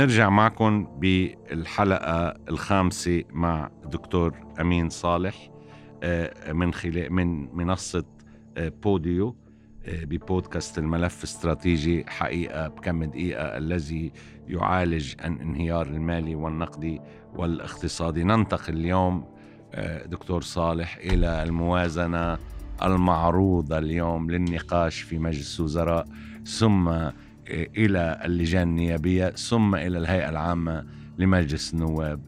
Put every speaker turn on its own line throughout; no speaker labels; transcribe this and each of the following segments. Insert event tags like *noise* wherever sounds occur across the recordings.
نرجع معكم بالحلقة الخامسة مع دكتور أمين صالح آه، من خلال من منصة آه، بوديو آه، ببودكاست الملف الاستراتيجي. حقيقة بكم دقيقة الذي يعالج الانهيار المالي والنقدي والاقتصادي. ننتقل اليوم دكتور صالح إلى الموازنة المعروضة اليوم للنقاش في مجلس الوزراء. ثم إلى اللجان النيابية ثم إلى الهيئة العامة لمجلس النواب.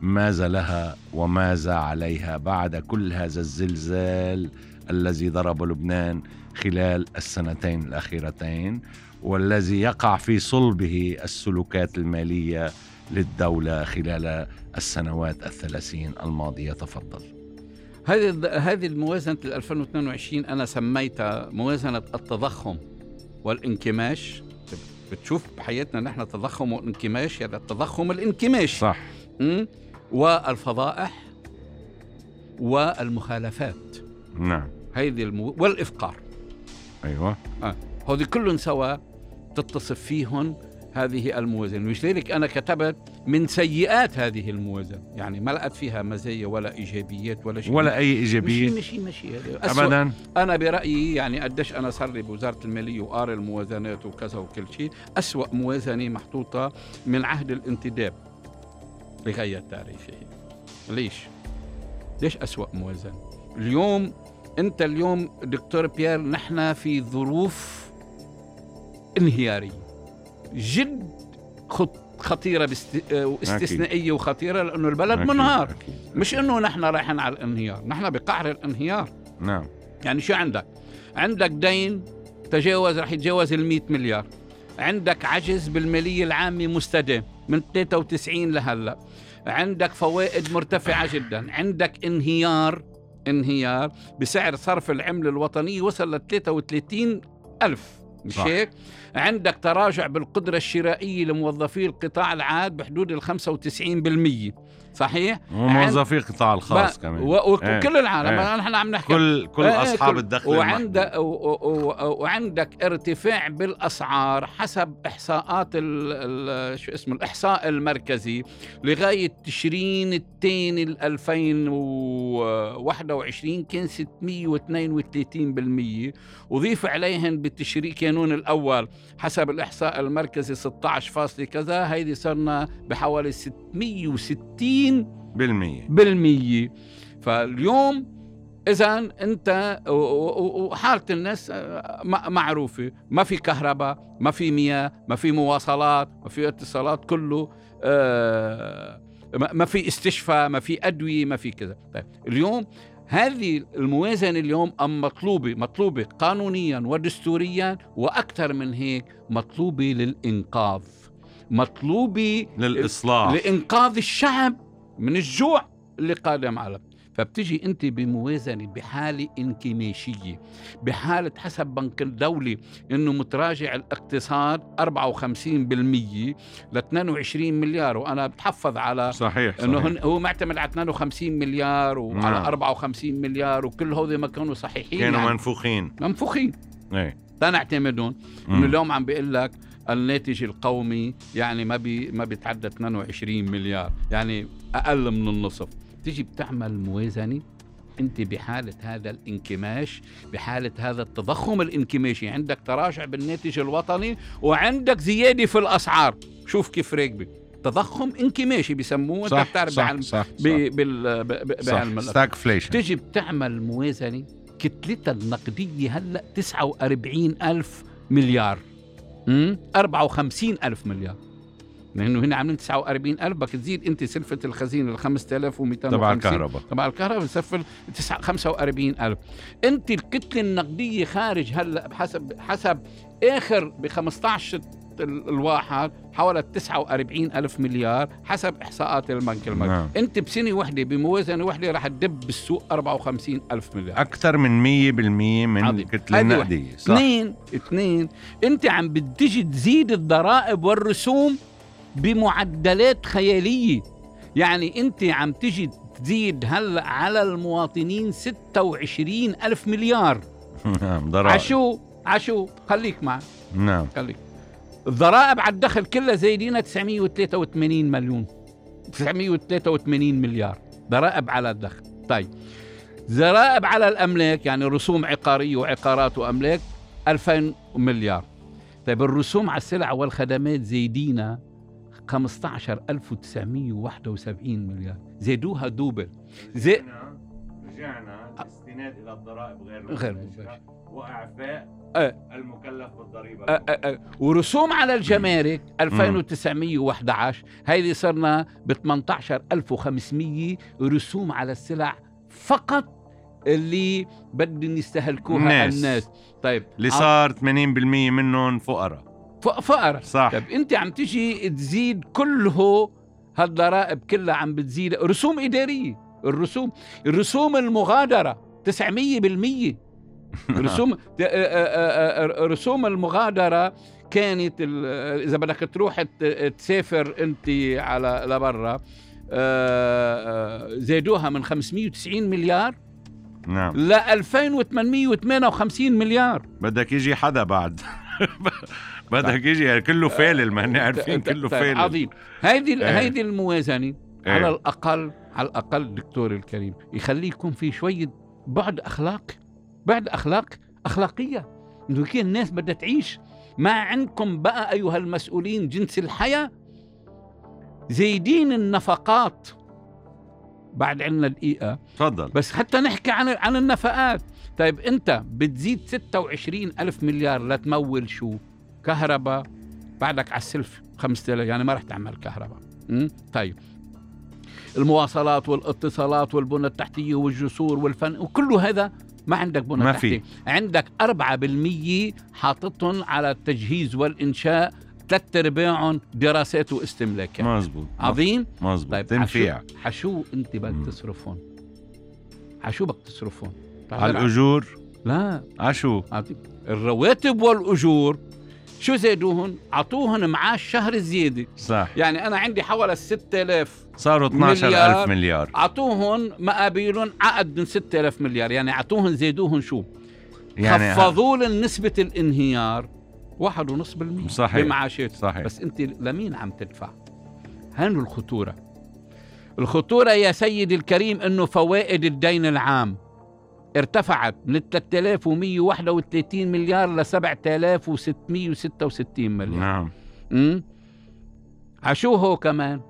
ماذا لها وماذا عليها بعد كل هذا الزلزال الذي ضرب لبنان خلال السنتين الأخيرتين والذي يقع في صلبه السلوكات المالية للدولة خلال السنوات الثلاثين الماضية؟ تفضل.
هذه هذه الموازنة 2022 أنا سميتها موازنة التضخم والانكماش. بتشوف بحياتنا نحن تضخم وانكماش يعني التضخم الانكماشي
صح.
والفضائح والمخالفات.
نعم.
هيدي المو... والإفقار.
أيوه.
آه. هذه كلهم سوا تتصف فيهم هذه الموازنة ولذلك أنا كتبت من سيئات هذه الموازنة يعني ما لقت فيها مزايا ولا إيجابيات ولا شيء.
ولا أي إيجابية
مشي مشي مشي.
أبدا.
أنا برأيي يعني قديش أنا صار لي بوزارة المالية وقاري الموازنات وكذا وكل شيء. أسوأ موازنة محطوطة من عهد الانتداب بغاية تاريخه ليش؟ ليش أسوأ موازنة؟ اليوم أنت اليوم دكتور بيير نحن في ظروف انهيارية. جد خطيرة واستثنائية وخطيرة لأنه البلد أكيد منهار. أكيد. مش إنه نحن رايحين على الانهيار نحن بقعر الانهيار.
نعم.
يعني شو عندك؟ عندك دين تجاوز رح يتجاوز ال 100 مليار. عندك عجز بالمالية العامة مستدام من 93 لهلأ. عندك فوائد مرتفعة جدا. عندك انهيار انهيار بسعر صرف العملة الوطنية وصل ل 33 ألف. مش هيك؟ عندك تراجع بالقدرة الشرائية لموظفي القطاع العام بحدود ال 95% صحيح؟
وموظفي القطاع الخاص كمان.
وكل إيه. العالم إيه. نحن عم نحكي.
كل كل إيه أصحاب الدخل
وعندك وعندك ارتفاع بالأسعار حسب إحصاءات ال شو اسمه الإحصاء المركزي لغاية تشرين الثاني 2021 كان 632% وضيف عليهن بالتشريع كانون الأول حسب الإحصاء المركزي 16 فاصلة كذا. هيدي صرنا بحوالي 660
بالمية.
بالمية. فاليوم إذا أنت وحالة الناس آه، معروفة. ما في كهرباء ما في مياه ما في مواصلات ما في اتصالات كله آه، ما في استشفاء ما في أدوية ما في كذا. طيب اليوم هذه الموازنة اليوم أم مطلوبة؟ مطلوبة قانونيا ودستوريا وأكثر من هيك مطلوبة للإنقاذ. مطلوبة
للإصلاح.
لإنقاذ الشعب من الجوع اللي قادم على فبتجي أنت بموازنة بحالة انكماشية بحالة حسب بنك الدولي إنه متراجع الاقتصاد 54% ل 22 مليار وأنا بتحفظ على
صحيح, صحيح.
إنه هو معتمد على 52 مليار وعلى نعم. 54 مليار وكل هذول ما كانوا صحيحين
كانوا يعني. منفوخين.
منفوخين.
إيه.
تنعتمدهم انه اليوم عم بيقول لك الناتج القومي يعني ما بي ما بيتعدى 22 مليار يعني أقل من النصف. تيجي بتعمل موازنة أنت بحالة هذا الانكماش بحالة هذا التضخم الانكماشي. عندك تراجع بالناتج الوطني وعندك زيادة في الأسعار. شوف كيف راكبة. تضخم انكماشي بيسموه
أنت بتعرف صح, صح, صح,
بال بعلم
stagflation
تيجي بتعمل موازنة كتلتها النقدية هلأ 49 ألف مليار. 54 ألف مليار. لأنه هنا عاملين 49 ألف بدك تزيد أنت سلفة الخزينة ل 5250
تبع الكهرباء.
تبع الكهرباء بسفل 45 ألف. أنت الكتلة النقدية خارج هلا بحسب حسب آخر ب 15 الواحد حوالي 49 ألف مليار حسب إحصاءات البنك المركزي. نعم. أنت بسنة واحدة بموازنة واحدة رح تدب بالسوق 54 ألف مليار.
أكثر من 100% من الكتلة النقدية
اثنين اثنين. أنت عم بتجي تزيد الضرائب والرسوم بمعدلات خيالية. يعني أنت عم تجي تزيد هلأ على المواطنين 26 ألف مليار. *laughs*
نعم ضرائب.
عشو عشو. خليك معي.
نعم.
خليك. الضرائب على الدخل كلها زايدينها 983 مليون. 983 مليار ضرائب على الدخل. طيب ضرائب على الأملاك يعني رسوم عقارية وعقارات وأملاك 2000 مليار. طيب الرسوم على السلع والخدمات زايدينها 15971 مليار. زادوها دوبل. زي
رجعنا رجعنا الاستناد إلى الضرائب غير مباشرة. وأعفاء
أه.
المكلف بالضريبة.
أ- أ- أ- ورسوم على الجمارك 2911 هيدي صرنا ب 18500 رسوم على السلع فقط اللي بدهم يستهلكوها
الناس.
الناس. طيب
اللي صار 80% منهم فقراء.
ف- فقر
صح.
طيب انت عم تجي تزيد كله هالضرائب كلها عم بتزيد. رسوم إدارية. الرسوم الرسوم المغادرة 900% *laughs* رسوم رسوم المغادرة كانت إذا بدك تروح تسافر أنت على لبرا زادوها من 590 مليار
نعم.
ل 2858 مليار.
بدك يجي حدا بعد. *laughs* بدك يجي كله فالل ما عارفين *laughs* كله
طيب،
فالل
عظيم. هيدي
إيه.
هيدي الموازنه
إيه.
على الاقل على الأقل دكتور الكريم يخلي يكون في شوية بعد اخلاقي بعد أخلاق أخلاقية. إنه كيف الناس بدها تعيش. ما عندكم بقى أيها المسؤولين جنس الحياة. زايدين النفقات. بعد عنا دقيقه
تفضل.
بس حتى نحكي عن عن النفقات. طيب أنت بتزيد 26 ألف مليار لتمول شو؟ كهرباء. بعدك على السلف 5000 يعني ما رح تعمل كهرباء? طيب. المواصلات والاتصالات والبنى التحتية والجسور والفن. وكله هذا ما عندك بنى
ما
تحتية
في.
عندك 4% حاططهم على التجهيز والإنشاء ثلاث ارباعهم دراسات واستملاكات
مزبوط
عظيم؟
مزبوط
طيب
تنفيع.
حشو, حشو أنت بدك. تصرفهم. حشو بدك تصرفهم.
على الأجور؟
لا.
عشو.
الرواتب والأجور. شو زادوهن أعطوهن معاش شهر زياده
صح.
يعني أنا عندي حوالي 6000
صاروا 12000
مليار.
مليار.
مقابلهم عقد من 6000 مليار. يعني أعطوهن زادوهن شو؟
يعني
خفضوا لهم نسبة الانهيار. واحد ونص بالمية.
صحيح.
بمعاشات
صحيح.
بس أنت لمين عم تدفع؟ هان الخطورة؟ الخطورة يا سيدي الكريم إنه فوائد الدين العام. ارتفعت من 3131 مليار ل 7666 مليار.
نعم.
امم عشو هو كمان.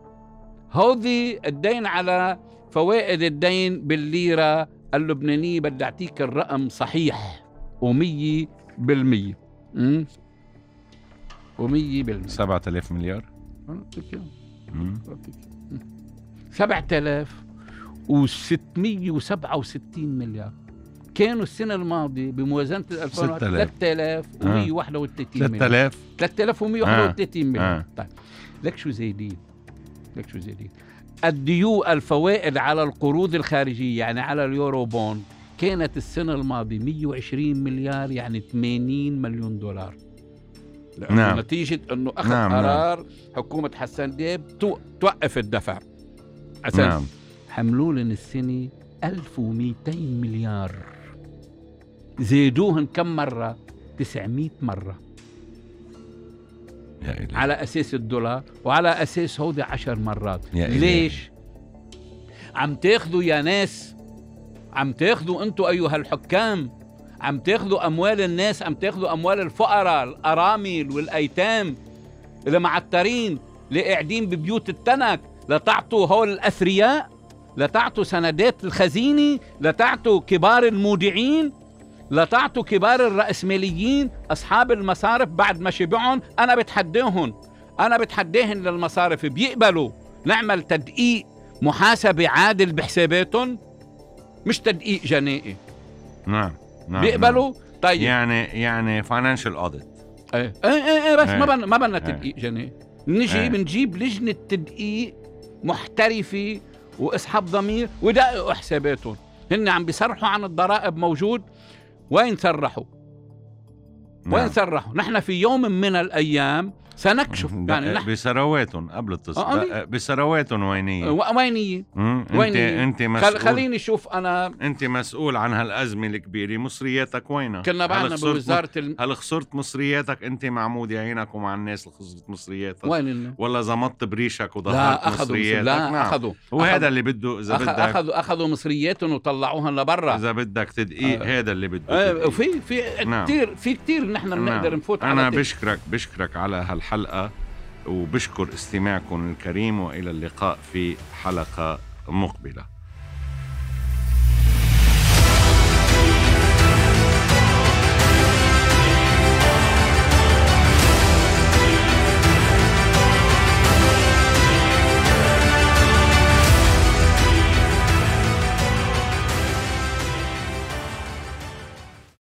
هودي الدين على فوائد الدين بالليرة اللبنانية بدي أعطيك الرقم صحيح. ومية بالمية. امم ومية بالمية.
7000 مليار؟
أعطيك إياه.
مم.
أعطيك. مم. 7667 مليار. كانوا السنة الماضية بموازنة 2000
6000.
3131 مليار
3000
3131 مليون
آه.
طيب. لك شو زايدين لك شو زايدين الديو الفوائد على القروض الخارجية يعني على اليورو bond كانت السنة الماضية 120 مليار يعني 80 مليون دولار.
نعم.
نتيجة أنه أخذ
نعم، نعم.
قرار حكومة حسان تو- توقف الدفع. عشان
نعم.
حملوا لنا السنة 1200 مليار. زيدوهن كم مرة؟ 900 مرة.
يا إلهي.
على أساس الدولار وعلى أساس هودي عشر مرات.
يا إلهي.
ليش؟ عم تاخذوا يا ناس عم تاخذوا أنتم أيها الحكام عم تاخذوا أموال الناس عم تاخذوا أموال الفقراء الأرامل والأيتام المعترين اللي قاعدين ببيوت التنك. لتعطوا هول الأثرياء لتعطوا سندات الخزينة لتعطوا كبار المودعين. لتعطوا كبار الرأسماليين أصحاب المصارف بعد ما شبعهم أنا بتحداهم أنا بتحداهم للمصارف بيقبلوا. نعمل تدقيق محاسبة عادل بحساباتهم مش تدقيق جنائي.
نعم نعم
بيقبلوا؟
نعم.
طيب.
يعني يعني financial audit
إيه إيه إيه, إيه بس
إيه.
ما بدنا ما بدنا
إيه.
تدقيق جنائي. نجي
إيه.
بنجيب لجنة تدقيق محترفة وأصحاب ضمير ودققوا حساباتهم. هن عم بيصرحوا عن الضرائب موجود. وين سرحوا وين
نعم.
سرحوا نحن في يوم من الأيام سنكشف يعني نحن
بثرواتهم قبل التص...
آه، آه،
بثرواتهم
وينية
وينية انت؟
أنت.
مسؤول
خليني أشوف أنا
أنت مسؤول عن هالأزمة الكبيرة مصرياتك وينها
كنا
خسرت
بوزارة ال...
هل خسرت مصرياتك أنت معمود يا عينك ومع الناس اللي خسرت مصرياتك
وين.
ولا زمطت بريشك وظهرت
أخذوا
مصرياتك
لا
نعم.
أخذوا
وهذا اللي بده
إذا.
بدك
اخذوا أخذوا مصرياتهم وطلعوهم لبرا
إذا بدك تدقيق
آه.
هذا اللي بده
آه،. وفي في
نعم.
كثير في كثير نحن بنقدر
نعم.
نفوت أنا
بشكرك بشكرك على هالحلقه وبشكر استماعكم الكريم وإلى اللقاء في حلقة مقبلة.